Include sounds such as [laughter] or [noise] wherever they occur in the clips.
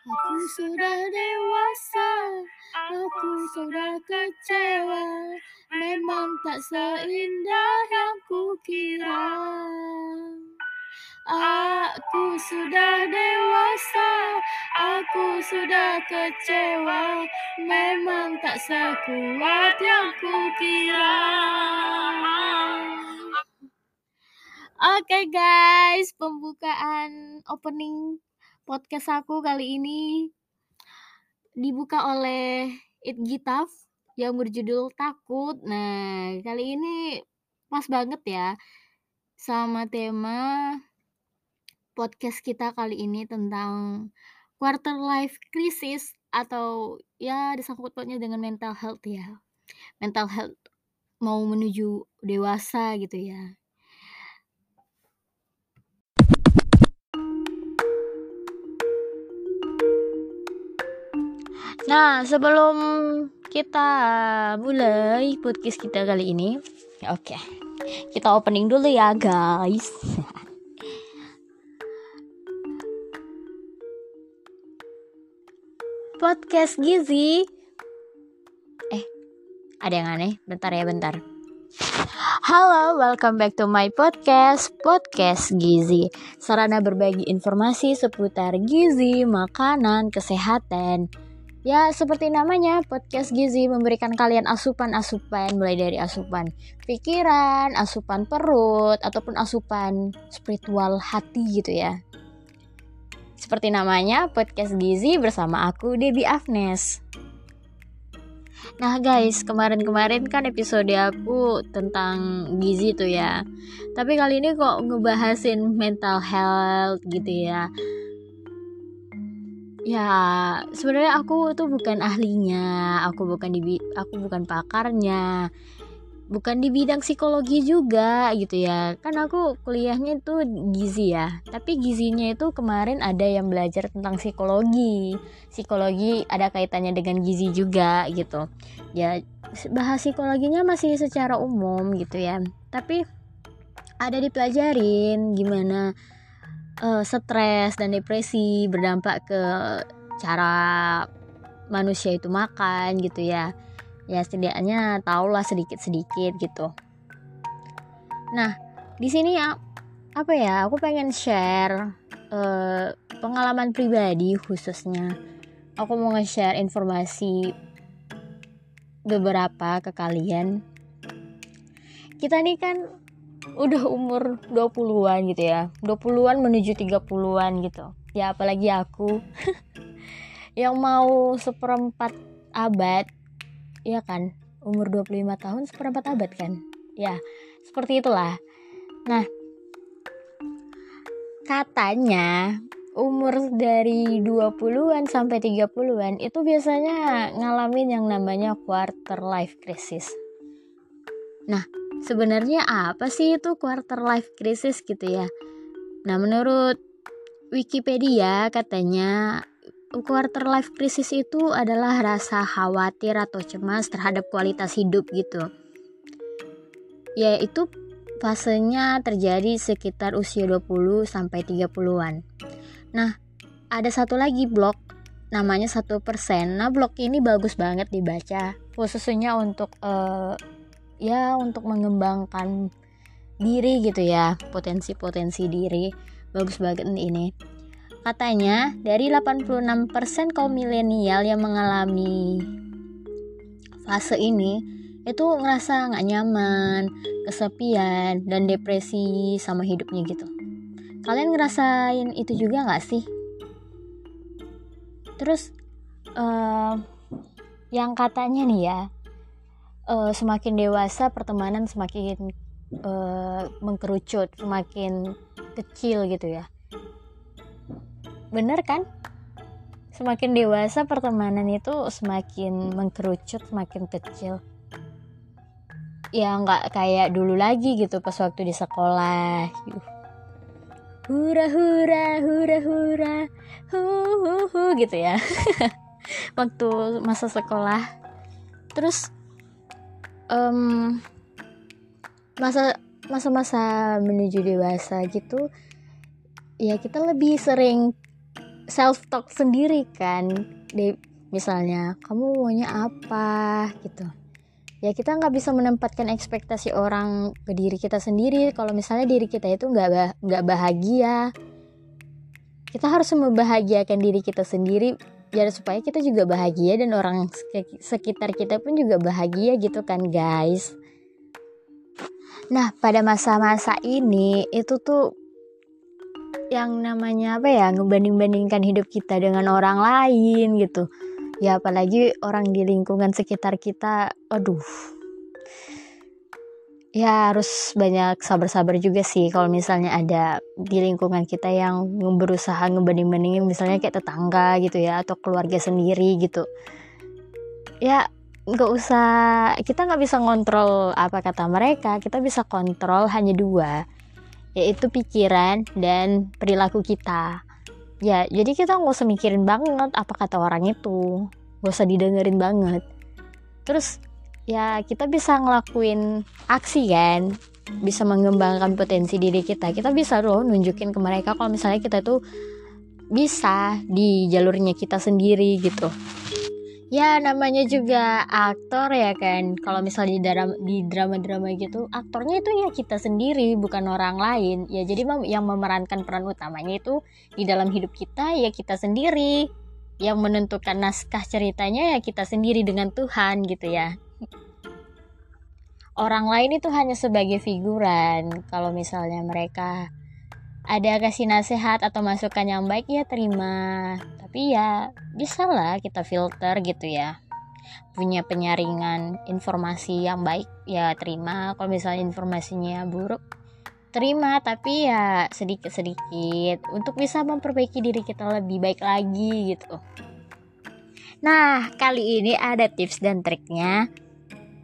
Aku sudah dewasa, aku sudah kecewa. Memang tak seindah yang kukira. Aku sudah dewasa, aku sudah kecewa. Memang tak sekuat yang kukira. Oke guys, pembukaan opening podcast aku kali ini dibuka oleh It Gitaf yang berjudul Takut. Nah, kali ini pas banget ya sama tema podcast kita kali ini tentang quarter life crisis atau ya disangkut pautnya dengan mental health ya. Mental health mau menuju dewasa gitu ya. Nah, sebelum kita mulai podcast kita kali ini, oke. Okay. Kita opening dulu ya, guys. [laughs] podcast Gizi. Eh, ada yang aneh. Bentar ya, bentar. Halo, welcome back to my podcast, Podcast Gizi. Sarana berbagi informasi seputar gizi, makanan, kesehatan. Ya, seperti namanya, podcast Gizi memberikan kalian asupan-asupan mulai dari asupan pikiran, asupan perut, ataupun asupan spiritual hati gitu ya. Seperti namanya, podcast Gizi bersama aku Debbie Afnes. Nah guys, kemarin-kemarin kan episode aku tentang gizi tuh ya. Tapi kali ini kok ngebahasin mental health gitu ya. Ya, sebenarnya aku tuh bukan ahlinya, aku bukan di aku bukan pakarnya bukan di bidang psikologi juga gitu ya. Kan aku kuliahnya itu gizi ya tapi gizinya itu kemarin ada yang belajar tentang psikologi. Psikologi ada kaitannya dengan gizi juga gitu. Ya bahas psikologinya masih secara umum gitu ya. Tapi ada dipelajarin gimana uh, stres dan depresi berdampak ke cara manusia itu makan gitu ya ya setidaknya tahulah sedikit-sedikit gitu. Nah, di sini ya apa ya? Aku pengen share uh, pengalaman pribadi khususnya. Aku mau nge-share informasi beberapa ke kalian. Kita nih kan udah umur 20-an gitu ya. 20-an menuju 30-an gitu. Ya apalagi aku [laughs] yang mau seperempat abad Iya kan? Umur 25 tahun seperempat abad kan? Ya, seperti itulah. Nah, katanya umur dari 20-an sampai 30-an itu biasanya ngalamin yang namanya quarter life crisis. Nah, sebenarnya apa sih itu quarter life crisis gitu ya? Nah, menurut Wikipedia katanya quarter life crisis itu adalah rasa khawatir atau cemas terhadap kualitas hidup gitu. Yaitu fasenya terjadi sekitar usia 20 sampai 30-an. Nah, ada satu lagi blog namanya satu persen. Nah, blog ini bagus banget dibaca, khususnya untuk uh, ya untuk mengembangkan diri gitu ya, potensi-potensi diri. Bagus banget ini. Katanya, dari 86% kaum milenial yang mengalami fase ini itu ngerasa nggak nyaman, kesepian, dan depresi sama hidupnya gitu. Kalian ngerasain itu juga nggak sih? Terus uh, yang katanya nih ya, uh, semakin dewasa pertemanan semakin uh, mengkerucut, semakin kecil gitu ya. Bener kan? Semakin dewasa pertemanan itu semakin mengkerucut semakin kecil. Ya nggak kayak dulu lagi gitu pas waktu di sekolah. Hura hura hura hura hu hu hu gitu ya. [laughs] Waktu masa sekolah. Terus um, masa masa-masa menuju dewasa gitu ya kita lebih sering self talk sendiri kan. Di misalnya kamu maunya apa? gitu. Ya kita nggak bisa menempatkan ekspektasi orang ke diri kita sendiri. Kalau misalnya diri kita itu nggak nggak bahagia kita harus membahagiakan diri kita sendiri biar supaya kita juga bahagia dan orang sekitar kita pun juga bahagia gitu kan guys. Nah pada masa-masa ini itu tuh yang namanya apa ya ngebanding-bandingkan hidup kita dengan orang lain gitu. Ya apalagi orang di lingkungan sekitar kita aduh ya harus banyak sabar-sabar juga sih kalau misalnya ada di lingkungan kita yang berusaha ngebanding-bandingin misalnya kayak tetangga gitu ya atau keluarga sendiri gitu. Ya nggak usah kita nggak bisa ngontrol apa kata mereka kita bisa kontrol hanya dua yaitu pikiran dan perilaku kita. Ya jadi kita nggak usah mikirin banget apa kata orang itu nggak usah didengerin banget. Terus ya kita bisa ngelakuin aksi kan? Bisa mengembangkan potensi diri kita. Kita bisa loh nunjukin ke mereka kalau misalnya kita tuh bisa di jalurnya kita sendiri gitu. Ya namanya juga aktor ya kan? Kalau misalnya di drama di drama-drama gitu aktornya itu ya kita sendiri bukan orang lain. Ya jadi yang memerankan peran utamanya itu di dalam hidup kita ya kita sendiri. Yang menentukan naskah ceritanya ya kita sendiri dengan Tuhan gitu ya orang lain itu hanya sebagai figuran. Kalau misalnya mereka ada kasih nasihat atau masukan yang baik ya terima. Tapi ya bisa lah kita filter gitu ya. Punya penyaringan informasi yang baik ya terima. Kalau misalnya informasinya buruk terima. Tapi ya sedikit-sedikit. Untuk bisa memperbaiki diri kita lebih baik lagi gitu. Nah kali ini ada tips dan triknya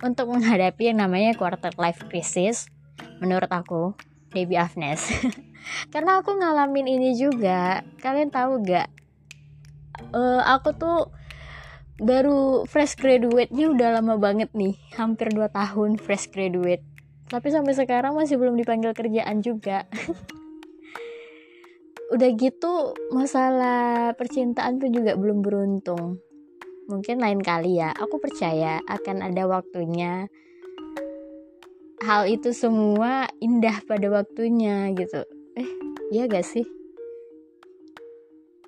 untuk menghadapi yang namanya quarter life crisis menurut aku Debbie Afnes. [laughs] Karena aku ngalamin ini juga. Kalian tahu gak uh, aku tuh baru fresh graduate-nya udah lama banget nih. Hampir 2 tahun fresh graduate. Tapi sampai sekarang masih belum dipanggil kerjaan juga. [laughs] Udah gitu masalah percintaan pun juga belum beruntung mungkin lain kali ya. Aku percaya akan ada waktunya. Hal itu semua indah pada waktunya gitu. Eh iya gak sih?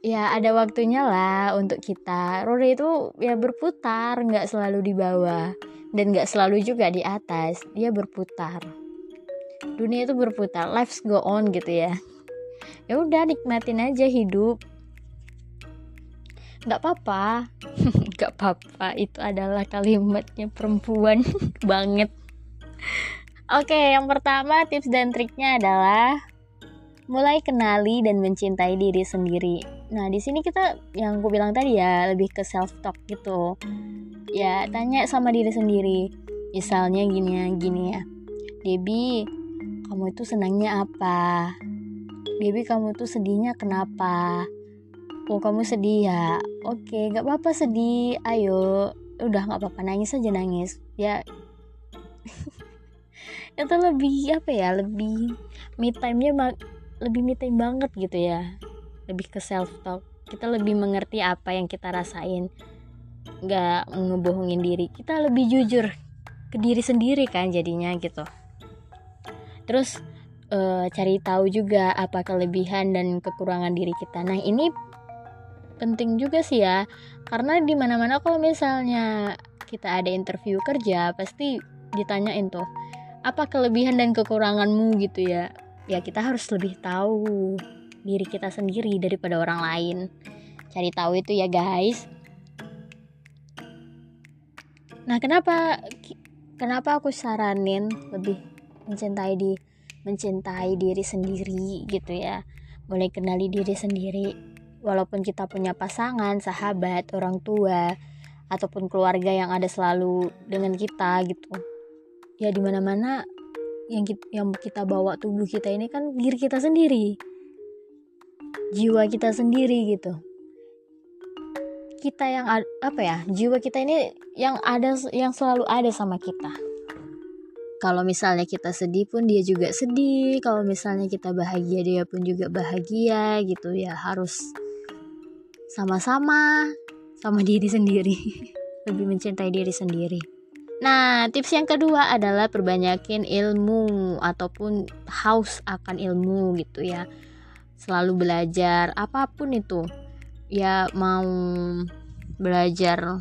Ya ada waktunya lah untuk kita. Roda itu ya berputar nggak selalu di bawah. Dan nggak selalu juga di atas. Dia berputar. Dunia itu berputar. Lives go on gitu ya. Ya udah nikmatin aja hidup nggak apa-apa [laughs] nggak apa-apa itu adalah kalimatnya perempuan [laughs] banget oke yang pertama tips dan triknya adalah mulai kenali dan mencintai diri sendiri. Nah, di sini kita yang aku bilang tadi ya lebih ke self talk gitu. Ya, tanya sama diri sendiri. Misalnya gini ya, gini ya. Debbie, kamu itu senangnya apa? Debbie, kamu tuh sedihnya kenapa? Oh, kamu sedih ya? Oke, gak apa-apa sedih. Ayo, udah gak apa-apa nangis aja nangis. Ya, [laughs] itu lebih apa ya? Lebih me time-nya lebih me time banget gitu ya lebih ke self talk kita lebih mengerti apa yang kita rasain nggak ngebohongin diri kita lebih jujur ke diri sendiri kan jadinya gitu terus e, cari tahu juga apa kelebihan dan kekurangan diri kita nah ini penting juga sih ya. Karena di mana mana kalau misalnya kita ada interview kerja pasti ditanyain tuh apa kelebihan dan kekuranganmu? gitu ya. Ya kita harus lebih tahu diri kita sendiri daripada orang lain. Cari tahu itu ya guys. Nah kenapa kenapa aku saranin lebih mencintai di mencintai diri sendiri gitu ya? Mulai kenali diri sendiri walaupun kita punya pasangan sahabat orang tua ataupun keluarga yang ada selalu dengan kita gitu. Ya di mana mana yang kita, yang kita bawa tubuh kita ini kan diri kita sendiri. Jiwa kita sendiri gitu. Kita yang apa ya jiwa kita ini yang ada yang selalu ada sama kita. Kalau misalnya kita sedih pun dia juga sedih kalau misalnya kita bahagia dia pun juga bahagia gitu ya harus sama-sama sama diri sendiri. [laughs] Lebih mencintai diri sendiri. Nah tips yang kedua adalah perbanyakin ilmu ataupun haus akan ilmu gitu ya. Selalu belajar apa pun itu. Ya mau belajar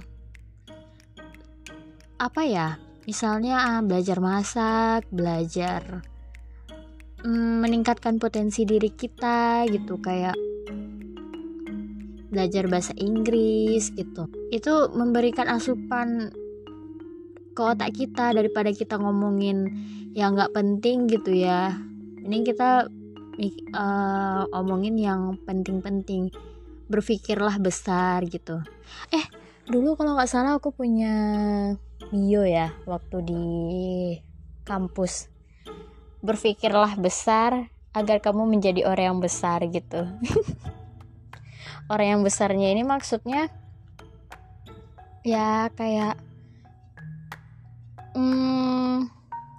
apa ya? Misalnya ah, belajar masak belajar mm, meningkatkan potensi diri kita gitu. Kayak belajar bahasa Inggris gitu. Itu memberikan asupan ke otak kita daripada kita ngomongin yang nggak penting gitu ya. Ini kita uh, omongin yang penting-penting. Berpikirlah besar gitu. Eh dulu kalau nggak salah aku punya bio ya waktu di kampus. Berpikirlah besar agar kamu menjadi orang yang besar gitu [laughs] orang yang besarnya ini maksudnya ya kayak hmm,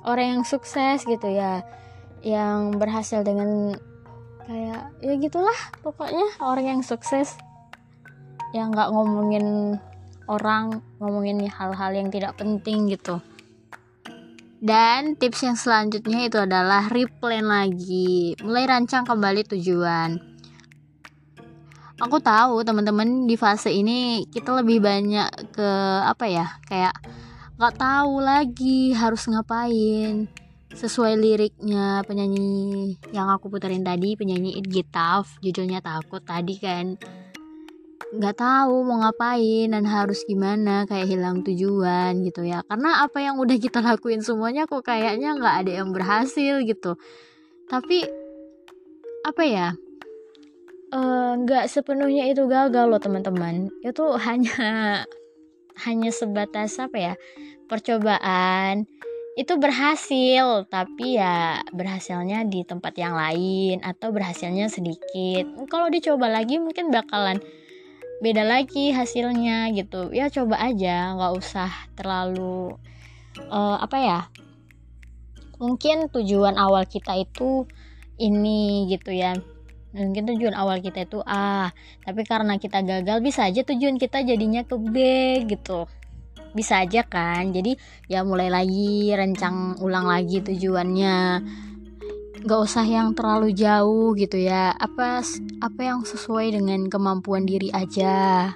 orang yang sukses gitu ya yang berhasil dengan kayak ya gitulah pokoknya orang yang sukses. Yang nggak ngomongin orang ngomongin hal-hal yang tidak penting gitu. Dan tips yang selanjutnya itu adalah replan lagi. Mulai rancang kembali tujuan aku tahu teman-teman di fase ini kita lebih banyak ke apa ya kayak nggak tahu lagi harus ngapain. Sesuai liriknya penyanyi yang aku puterin tadi penyanyi It Tough judulnya takut tadi kan. Nggak tahu mau ngapain dan harus gimana kayak hilang tujuan gitu ya. Karena apa yang udah kita lakuin semuanya kok kayaknya nggak ada yang berhasil gitu. Tapi apa ya nggak uh, sepenuhnya itu gagal loh teman-teman. Itu hanya [laughs] hanya sebatas apa ya percobaan. Itu berhasil tapi ya berhasilnya di tempat yang lain atau berhasilnya sedikit. Kalau dicoba lagi mungkin bakalan beda lagi hasilnya gitu. Ya coba aja nggak usah terlalu uh, apa ya mungkin tujuan awal kita itu ini gitu ya mungkin tujuan awal kita itu A tapi karena kita gagal bisa aja tujuan kita jadinya ke B gitu. Bisa aja kan? Jadi ya mulai lagi rencang ulang lagi tujuannya. Nggak usah yang terlalu jauh gitu ya. Apa apa yang sesuai dengan kemampuan diri aja.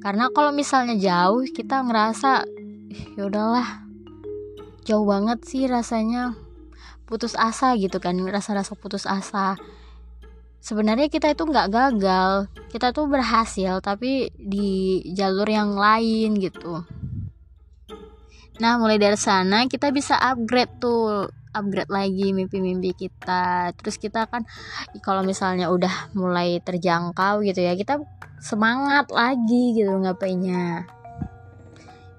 Karena kalau misalnya jauh kita ngerasa ya udahlah. Jauh banget sih rasanya. Putus asa gitu kan rasa-rasa putus asa sebenarnya kita itu nggak gagal. Kita tuh berhasil tapi di jalur yang lain gitu. Nah mulai dari sana kita bisa upgrade tuh. Upgrade lagi mimpi-mimpi kita. Terus kita kan kalau misalnya udah mulai terjangkau gitu ya kita semangat lagi gitu ngapainnya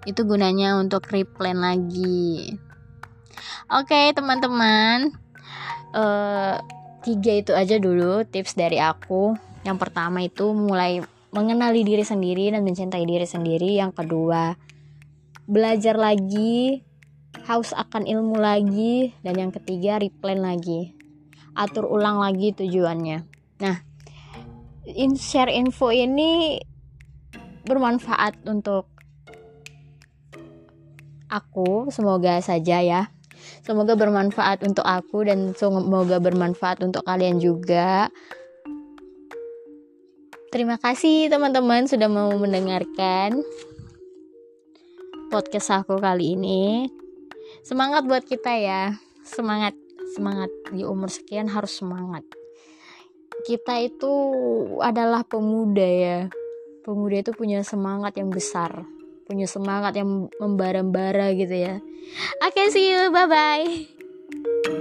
itu gunanya untuk replan lagi. Oke okay, teman-teman. Uh, tiga itu aja dulu tips dari aku. Yang pertama itu mulai mengenali diri sendiri dan mencintai diri sendiri. Yang kedua belajar lagi haus akan ilmu lagi dan yang ketiga replan lagi. Atur ulang lagi tujuannya. Nah in share info ini bermanfaat untuk aku. Semoga saja ya Semoga bermanfaat untuk aku dan semoga bermanfaat untuk kalian juga. Terima kasih teman-teman sudah mau mendengarkan podcast aku kali ini. Semangat buat kita ya. Semangat, semangat di umur sekian harus semangat. Kita itu adalah pemuda ya. Pemuda itu punya semangat yang besar punya semangat yang membara-bara gitu ya. Oke, okay, see you. Bye bye.